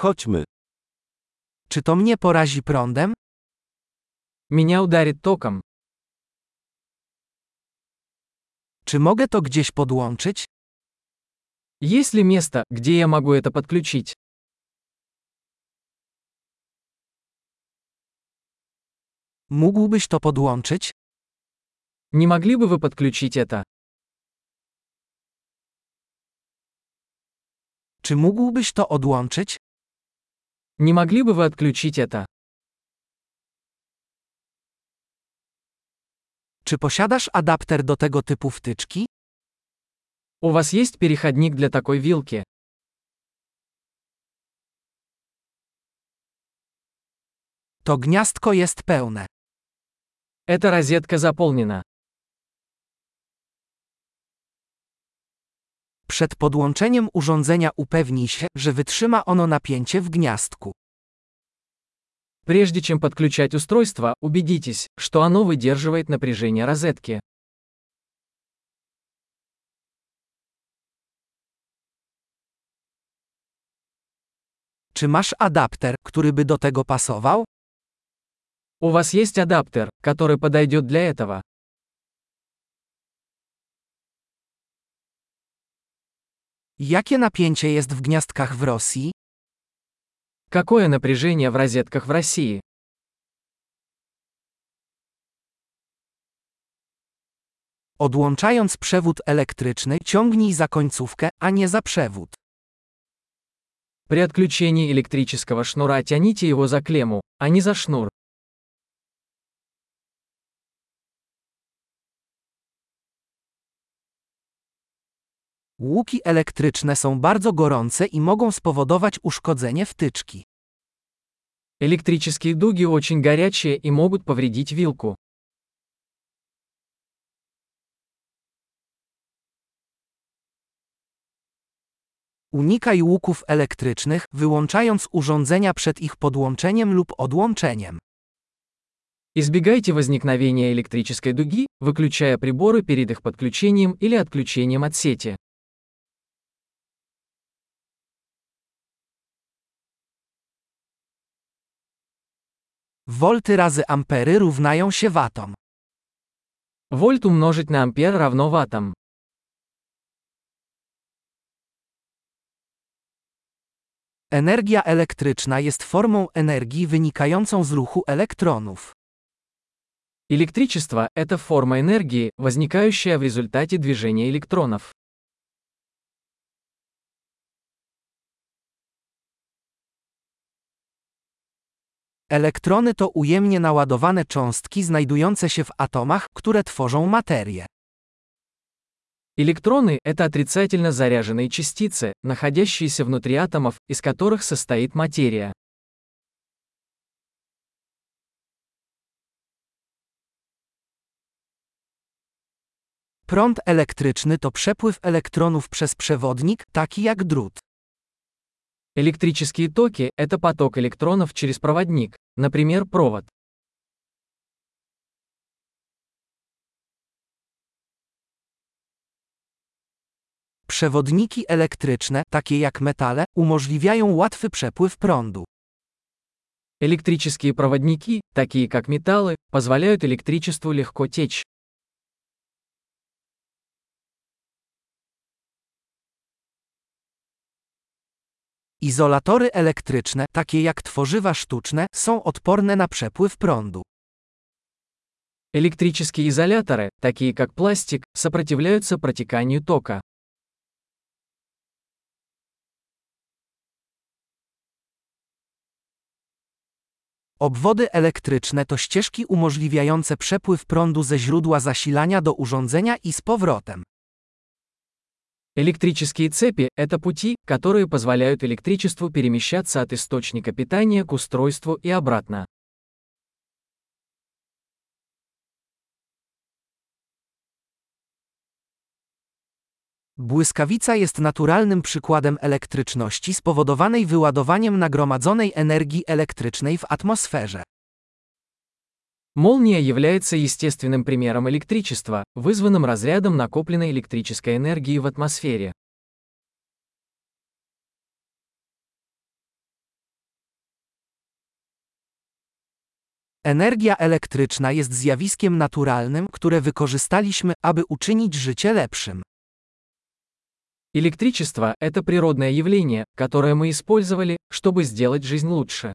Chodźmy. Czy to mnie porazi prądem? Меня ударит током. Czy mogę to gdzieś podłączyć? Есть ли место, где я могу это подключить? Mógłbyś to podłączyć? Не могли бы вы подключить это? Czy mógłbyś to odłączyć? Не могли бы вы отключить это? Czy posiadasz adapter do tego typu wtyczki? У вас есть переходник для такой вилки? To gniazdko jest pełne. Эта розетка заполнена. Przed podłączeniem urządzenia upewnij się, że wytrzyma ono napięcie w gniazdku. Прежде чем подключать устройство, убедитесь, что оно выдерживает напряжение розетки. Czy masz adapter, który by do tego pasował? У вас есть адаптер, который подойдет для этого. Jakie napięcie jest w gniazdkach w Rosji? Какое напряжение в розетках в России? Odłączając przewód elektryczny, ciągnij za końcówkę, a nie za przewód. При отключении электрического шнура тяните его за клемму, а не за шнур. Łuki elektryczne są bardzo gorące i mogą spowodować uszkodzenie wtyczki. Электрические дуги очень горячие и могут повредить вилку. Unikaj łuków elektrycznych, wyłączając urządzenia przed ich podłączeniem lub odłączeniem. Избегайте возникновения электрической дуги, выключая приборы перед их подключением или отключением от сети. Wolty razy ampery równają się watom. Вольт умножить на ампер равно ваттам. Energia elektryczna jest formą energii wynikającą z ruchu elektronów. Электричество – это форма энергии, возникающая в результате движения электронов. Elektrony to ujemnie naładowane cząstki znajdujące się w atomach, które tworzą materię. Электроны – это отрицательно заряженные частицы, находящиеся внутри атомов, из которых состоит материя. Prąd elektryczny to przepływ elektronów przez przewodnik, taki jak drut. Электрические токи – это поток электронов через проводник, Например, провод. Przewodniki elektryczne, takie jak metale, umożliwiają łatwy przepływ prądu. Электрические проводники, такие как металлы, позволяют электричеству легко течь. Izolatory elektryczne, takie jak tworzywa sztuczne, są odporne na przepływ prądu. Электрические изоляторы, такие как пластик, сопротивляются протеканию тока. Obwody elektryczne to ścieżki umożliwiające przepływ prądu ze źródła zasilania do urządzenia i z powrotem. Электрические цепи – это пути, которые позволяют электричеству перемещаться от источника питания к устройству и обратно. Błyskawica jest naturalnym przykładem elektryczności spowodowanej wyładowaniem nagromadzonej energii elektrycznej w atmosferze. Молния является естественным примером электричества, вызванным разрядом накопленной электрической энергии в атмосфере. Энергия elektryczna jest zjawiskiem naturalnym, które wykorzystaliśmy, aby uczynić życie lepszym. Электричество – это природное явление, которое мы использовали, чтобы сделать жизнь лучше.